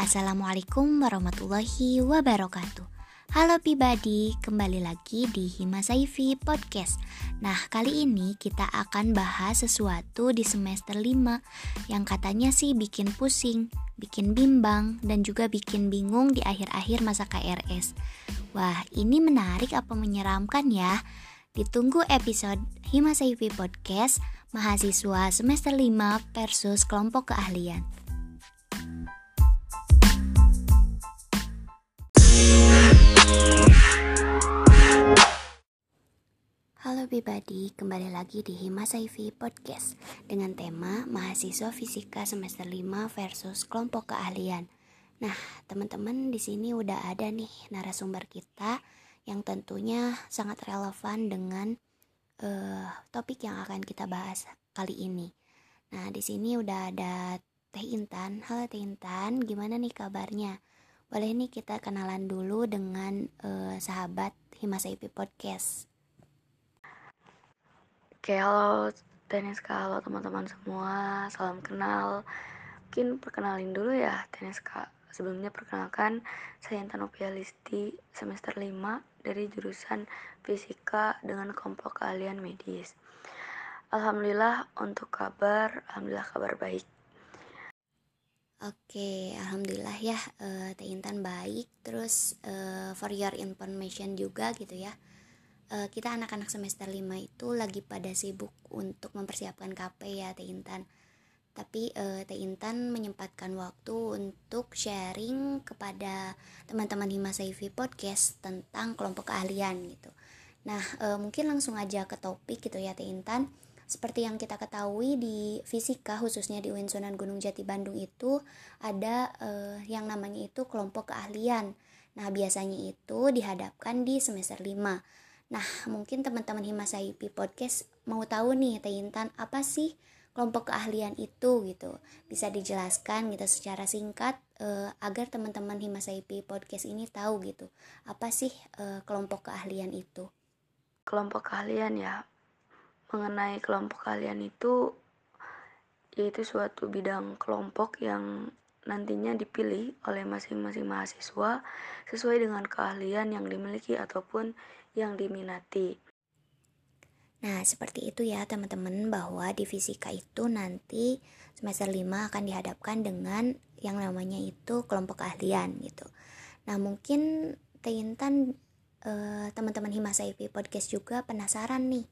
Assalamualaikum warahmatullahi wabarakatuh. Halo pribadi, kembali lagi di Hima Saifi Podcast. Nah kali ini kita akan bahas sesuatu di semester 5 Yang katanya sih bikin pusing, bikin bimbang, dan juga bikin bingung di akhir-akhir masa KRS Wah ini menarik apa menyeramkan ya? Ditunggu episode Hima Saifi Podcast Mahasiswa semester 5 versus kelompok keahlian pribadi, kembali lagi di Hima Saifi Podcast dengan tema mahasiswa fisika semester 5 versus kelompok keahlian. Nah, teman-teman di sini udah ada nih narasumber kita yang tentunya sangat relevan dengan uh, topik yang akan kita bahas kali ini. Nah, di sini udah ada Teh Intan. Halo Teh Intan, gimana nih kabarnya? Boleh nih kita kenalan dulu dengan uh, sahabat Hima Saifi Podcast. Oke, halo Teneska, halo teman-teman semua, salam kenal. Mungkin perkenalin dulu ya Teneska. Sebelumnya perkenalkan, saya Intan Listi, semester 5 dari jurusan Fisika dengan kelompok keahlian medis. Alhamdulillah untuk kabar, alhamdulillah kabar baik. Oke, alhamdulillah ya, uh, Teh baik. Terus uh, for your information juga gitu ya uh, kita anak-anak semester 5 itu lagi pada sibuk untuk mempersiapkan KP ya Teh Intan tapi uh, Teh Intan menyempatkan waktu untuk sharing kepada teman-teman Hima Saifi Podcast tentang kelompok keahlian gitu. Nah, uh, mungkin langsung aja ke topik gitu ya Teh Intan. Seperti yang kita ketahui di fisika khususnya di UIN Sunan Gunung Jati Bandung itu ada yang namanya itu kelompok keahlian. Nah, biasanya itu dihadapkan di semester 5 Nah, mungkin teman-teman Himasaipi Podcast mau tahu nih Teh Intan apa sih kelompok keahlian itu gitu. Bisa dijelaskan gitu secara singkat uh, agar teman-teman Himasaipi Podcast ini tahu gitu. Apa sih uh, kelompok keahlian itu? Kelompok keahlian ya. Mengenai kelompok keahlian itu yaitu suatu bidang kelompok yang nantinya dipilih oleh masing-masing mahasiswa sesuai dengan keahlian yang dimiliki ataupun yang diminati. Nah, seperti itu ya teman-teman bahwa di fisika itu nanti semester 5 akan dihadapkan dengan yang namanya itu kelompok keahlian gitu. Nah, mungkin Teintan eh, teman-teman Himasa IP Podcast juga penasaran nih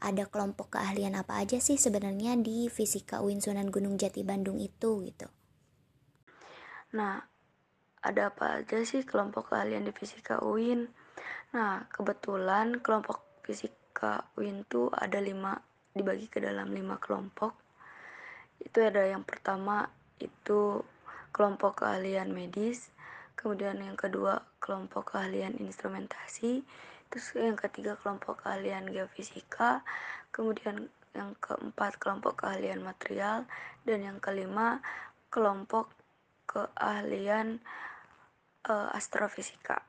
ada kelompok keahlian apa aja sih sebenarnya di fisika UIN Sunan Gunung Jati Bandung itu gitu. Nah, ada apa aja sih kelompok keahlian di fisika UIN? Nah, kebetulan kelompok fisika UIN itu ada lima, dibagi ke dalam lima kelompok. Itu ada yang pertama itu kelompok keahlian medis, kemudian yang kedua kelompok keahlian instrumentasi, terus yang ketiga kelompok keahlian geofisika, kemudian yang keempat kelompok keahlian material, dan yang kelima kelompok keahlian uh, astrofisika.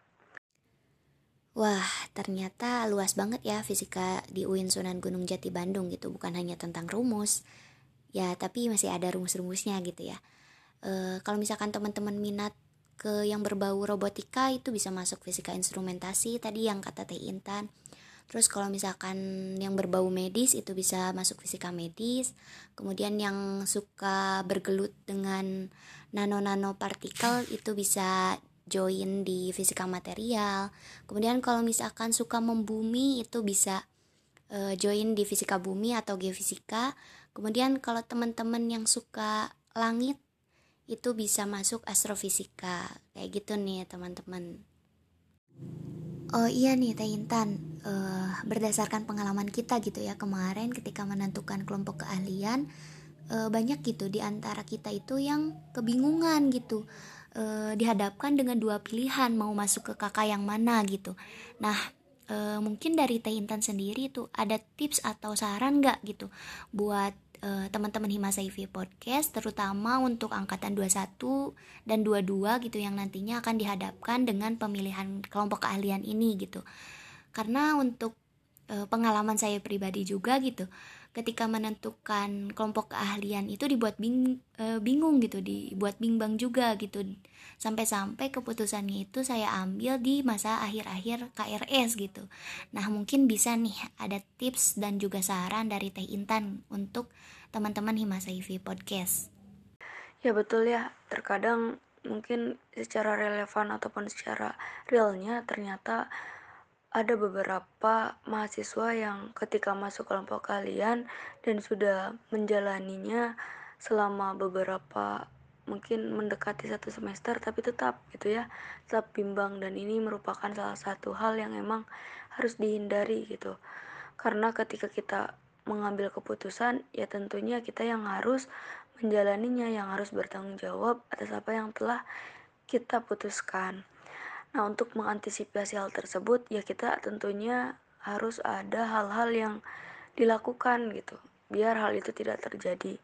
Wah, ternyata luas banget ya fisika di UIN Sunan Gunung Jati Bandung gitu, bukan hanya tentang rumus. Ya, tapi masih ada rumus-rumusnya gitu ya. E, kalau misalkan teman-teman minat ke yang berbau robotika itu bisa masuk fisika instrumentasi tadi yang kata Teh Intan. Terus kalau misalkan yang berbau medis itu bisa masuk fisika medis. Kemudian yang suka bergelut dengan nano-nano partikel itu bisa join di fisika material. Kemudian kalau misalkan suka membumi itu bisa uh, join di fisika bumi atau geofisika. Kemudian kalau teman-teman yang suka langit itu bisa masuk astrofisika. Kayak gitu nih teman-teman. Oh iya nih Teh Intan, uh, berdasarkan pengalaman kita gitu ya kemarin ketika menentukan kelompok keahlian, uh, banyak gitu di antara kita itu yang kebingungan gitu e, dihadapkan dengan dua pilihan mau masuk ke kakak yang mana gitu. Nah, e, mungkin dari Teh Intan sendiri tuh ada tips atau saran nggak gitu buat teman-teman Himasa IV Podcast terutama untuk angkatan 21 dan 22 gitu yang nantinya akan dihadapkan dengan pemilihan kelompok keahlian ini gitu. Karena untuk e, pengalaman saya pribadi juga gitu ketika menentukan kelompok keahlian itu dibuat bing, e, bingung gitu dibuat bimbang juga gitu. Sampai-sampai keputusannya itu saya ambil di masa akhir-akhir KRS gitu. Nah mungkin bisa nih ada tips dan juga saran dari Teh Intan untuk teman-teman Himasa IV Podcast. Ya betul ya. Terkadang mungkin secara relevan ataupun secara realnya ternyata ada beberapa mahasiswa yang ketika masuk kelompok kalian dan sudah menjalaninya selama beberapa mungkin mendekati satu semester tapi tetap gitu ya tetap bimbang. Dan ini merupakan salah satu hal yang emang harus dihindari gitu. Karena ketika kita mengambil keputusan ya tentunya kita yang harus menjalaninya yang harus bertanggung jawab atas apa yang telah kita putuskan Nah, untuk mengantisipasi hal tersebut, ya kita tentunya harus ada hal-hal yang dilakukan gitu, biar hal itu tidak terjadi.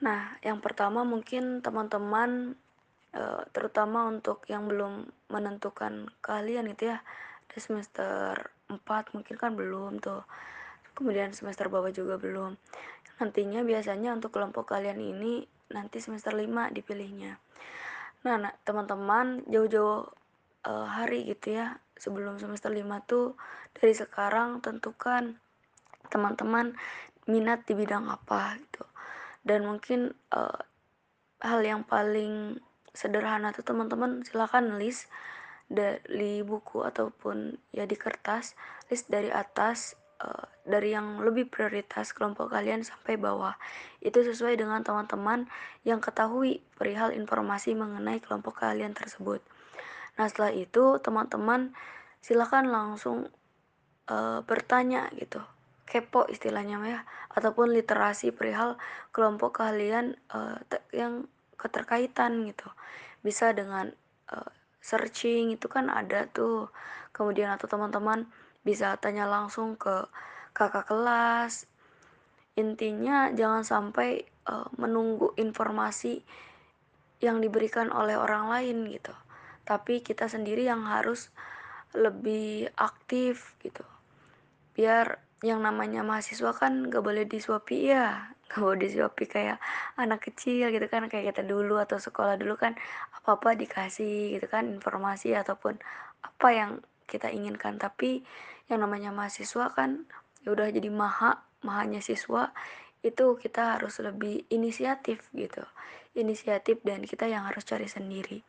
Nah, yang pertama mungkin teman-teman, eh, terutama untuk yang belum menentukan keahlian gitu ya, di semester 4 mungkin kan belum tuh. Kemudian semester bawah juga belum. Nantinya biasanya untuk kelompok kalian ini nanti semester 5 dipilihnya. Nah, nah teman-teman jauh-jauh uh, hari gitu ya. Sebelum semester 5 tuh dari sekarang tentukan teman-teman minat di bidang apa gitu. Dan mungkin uh, hal yang paling sederhana tuh teman-teman silakan list dari buku ataupun ya di kertas list dari atas uh, dari yang lebih prioritas kelompok kalian sampai bawah. Itu sesuai dengan teman-teman yang ketahui perihal informasi mengenai kelompok kalian tersebut Nah, setelah itu teman-teman silakan langsung uh, bertanya gitu. Kepo istilahnya ya ataupun literasi perihal kelompok kalian uh, yang keterkaitan gitu. Bisa dengan uh, searching itu kan ada tuh. Kemudian atau teman-teman bisa tanya langsung ke kakak kelas. Intinya jangan sampai uh, menunggu informasi yang diberikan oleh orang lain gitu tapi kita sendiri yang harus lebih aktif gitu. Biar yang namanya mahasiswa kan gak boleh disuapi ya gak boleh disuapi kayak anak kecil gitu kan kayak kita dulu atau sekolah dulu kan apa-apa dikasih gitu kan informasi ataupun apa yang kita inginkan. Tapi yang namanya mahasiswa kan ya udah jadi maha mahanya siswa itu kita harus lebih inisiatif gitu. Inisiatif dan kita yang harus cari sendiri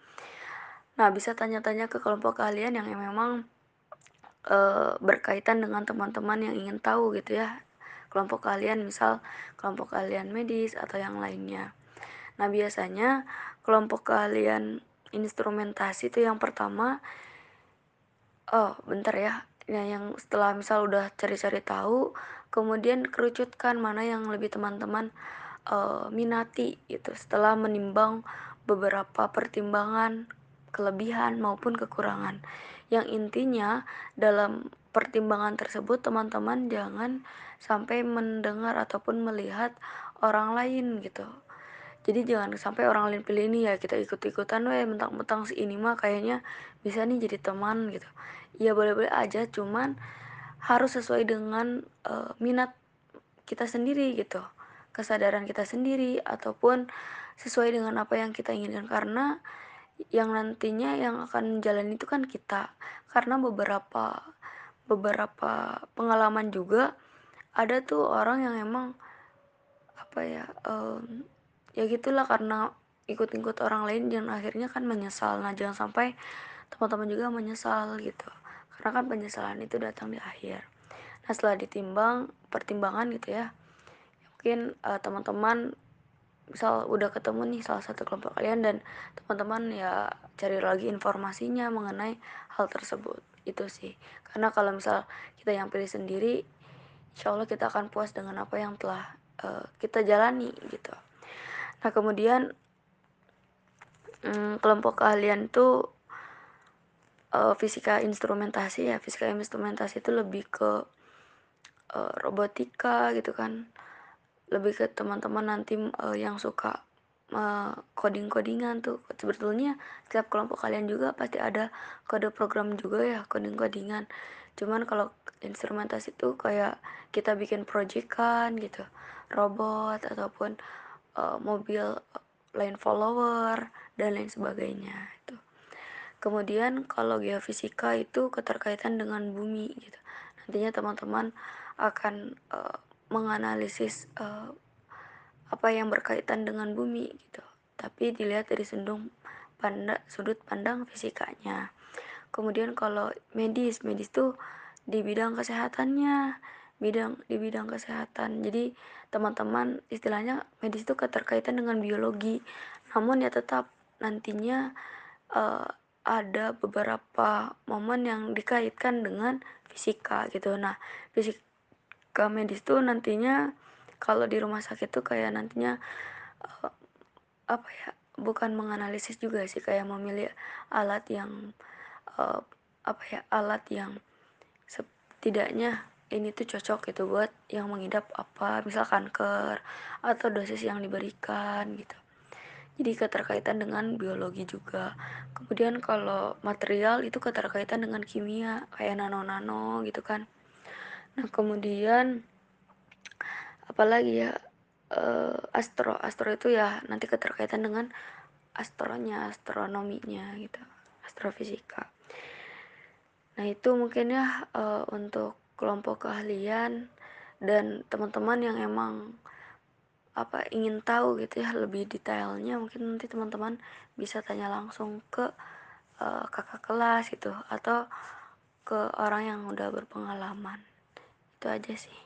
Nah, bisa tanya-tanya ke kelompok kalian yang memang e, berkaitan dengan teman-teman yang ingin tahu gitu ya. Kelompok kalian misal kelompok kalian medis atau yang lainnya. Nah, biasanya kelompok kalian instrumentasi itu yang pertama oh, bentar ya. Nah, yang setelah misal udah cari-cari tahu, kemudian kerucutkan mana yang lebih teman-teman uh, minati gitu. Setelah menimbang beberapa pertimbangan kelebihan maupun kekurangan. Yang intinya dalam pertimbangan tersebut teman-teman jangan sampai mendengar ataupun melihat orang lain gitu. Jadi jangan sampai orang lain pilih ini ya kita ikut-ikutan weh mentang-mentang si ini mah kayaknya bisa nih jadi teman gitu. Ya boleh-boleh aja cuman harus sesuai dengan uh, minat kita sendiri gitu. Kesadaran kita sendiri ataupun sesuai dengan apa yang kita inginkan karena yang nantinya yang akan menjalani itu kan kita. Karena beberapa beberapa pengalaman juga ada tuh orang yang emang apa ya um, ya gitulah karena ikut-ikut orang lain dan akhirnya kan menyesal. Nah jangan sampai teman-teman juga menyesal gitu. Karena kan penyesalan itu datang di akhir. Nah setelah ditimbang pertimbangan gitu ya mungkin uh, teman-teman misal udah ketemu nih salah satu kelompok kalian dan teman-teman ya cari lagi informasinya mengenai hal tersebut. Itu sih. Karena kalau misal kita yang pilih sendiri insya Allah kita akan puas dengan apa yang telah uh, kita jalani gitu. Nah kemudian um, kelompok kalian tuh uh, fisika instrumentasi ya. Fisika instrumentasi itu lebih ke uh, robotika gitu kan lebih ke teman-teman nanti uh, yang suka uh, coding-codingan tuh. Sebetulnya setiap kelompok kalian juga pasti ada kode program juga ya coding-codingan. Cuman kalau instrumentasi itu kayak kita bikin proyekan gitu robot ataupun uh, mobil lain follower dan lain sebagainya itu kemudian kalau geofisika itu keterkaitan dengan bumi gitu. Nantinya teman-teman akan uh, menganalisis uh, apa yang berkaitan dengan bumi gitu. Tapi dilihat dari sudut pandang sudut pandang fisikanya. Kemudian kalau medis medis tuh di bidang kesehatannya bidang di bidang kesehatan. Jadi teman-teman istilahnya medis itu keterkaitan dengan biologi. Namun ya tetap nantinya uh, ada beberapa momen yang dikaitkan dengan fisika gitu. Nah fisika medis tuh nantinya kalau di rumah sakit tuh kayak nantinya uh, apa ya bukan menganalisis juga sih kayak memilih alat yang uh, apa ya alat yang setidaknya ini tuh cocok gitu buat yang mengidap apa misal kanker atau dosis yang diberikan gitu. Jadi keterkaitan dengan biologi juga. Kemudian kalau material itu keterkaitan dengan kimia kayak nano-nano gitu kan nah kemudian apalagi ya uh, astro astro itu ya nanti keterkaitan dengan astronya astronominya gitu astrofisika. Nah itu mungkin ya uh, untuk kelompok keahlian dan teman-teman yang emang apa ingin tahu gitu ya lebih detailnya mungkin nanti teman-teman bisa tanya langsung ke uh, kakak kelas gitu atau ke orang yang udah berpengalaman itu aja sih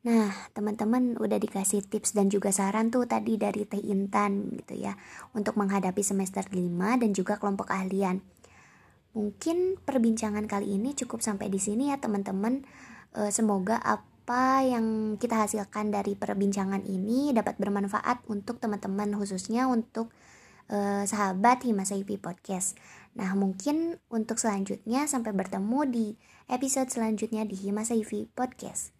Nah, teman-teman udah dikasih tips dan juga saran tuh tadi dari Teh Intan gitu ya untuk menghadapi semester 5 dan juga kelompok ahlian. Mungkin perbincangan kali ini cukup sampai di sini ya teman-teman. E, semoga apa yang kita hasilkan dari perbincangan ini dapat bermanfaat untuk teman-teman khususnya untuk e, sahabat Himasaipi Podcast. Nah, mungkin untuk selanjutnya sampai bertemu di episode selanjutnya di Himasaipi Podcast.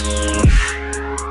Thank you.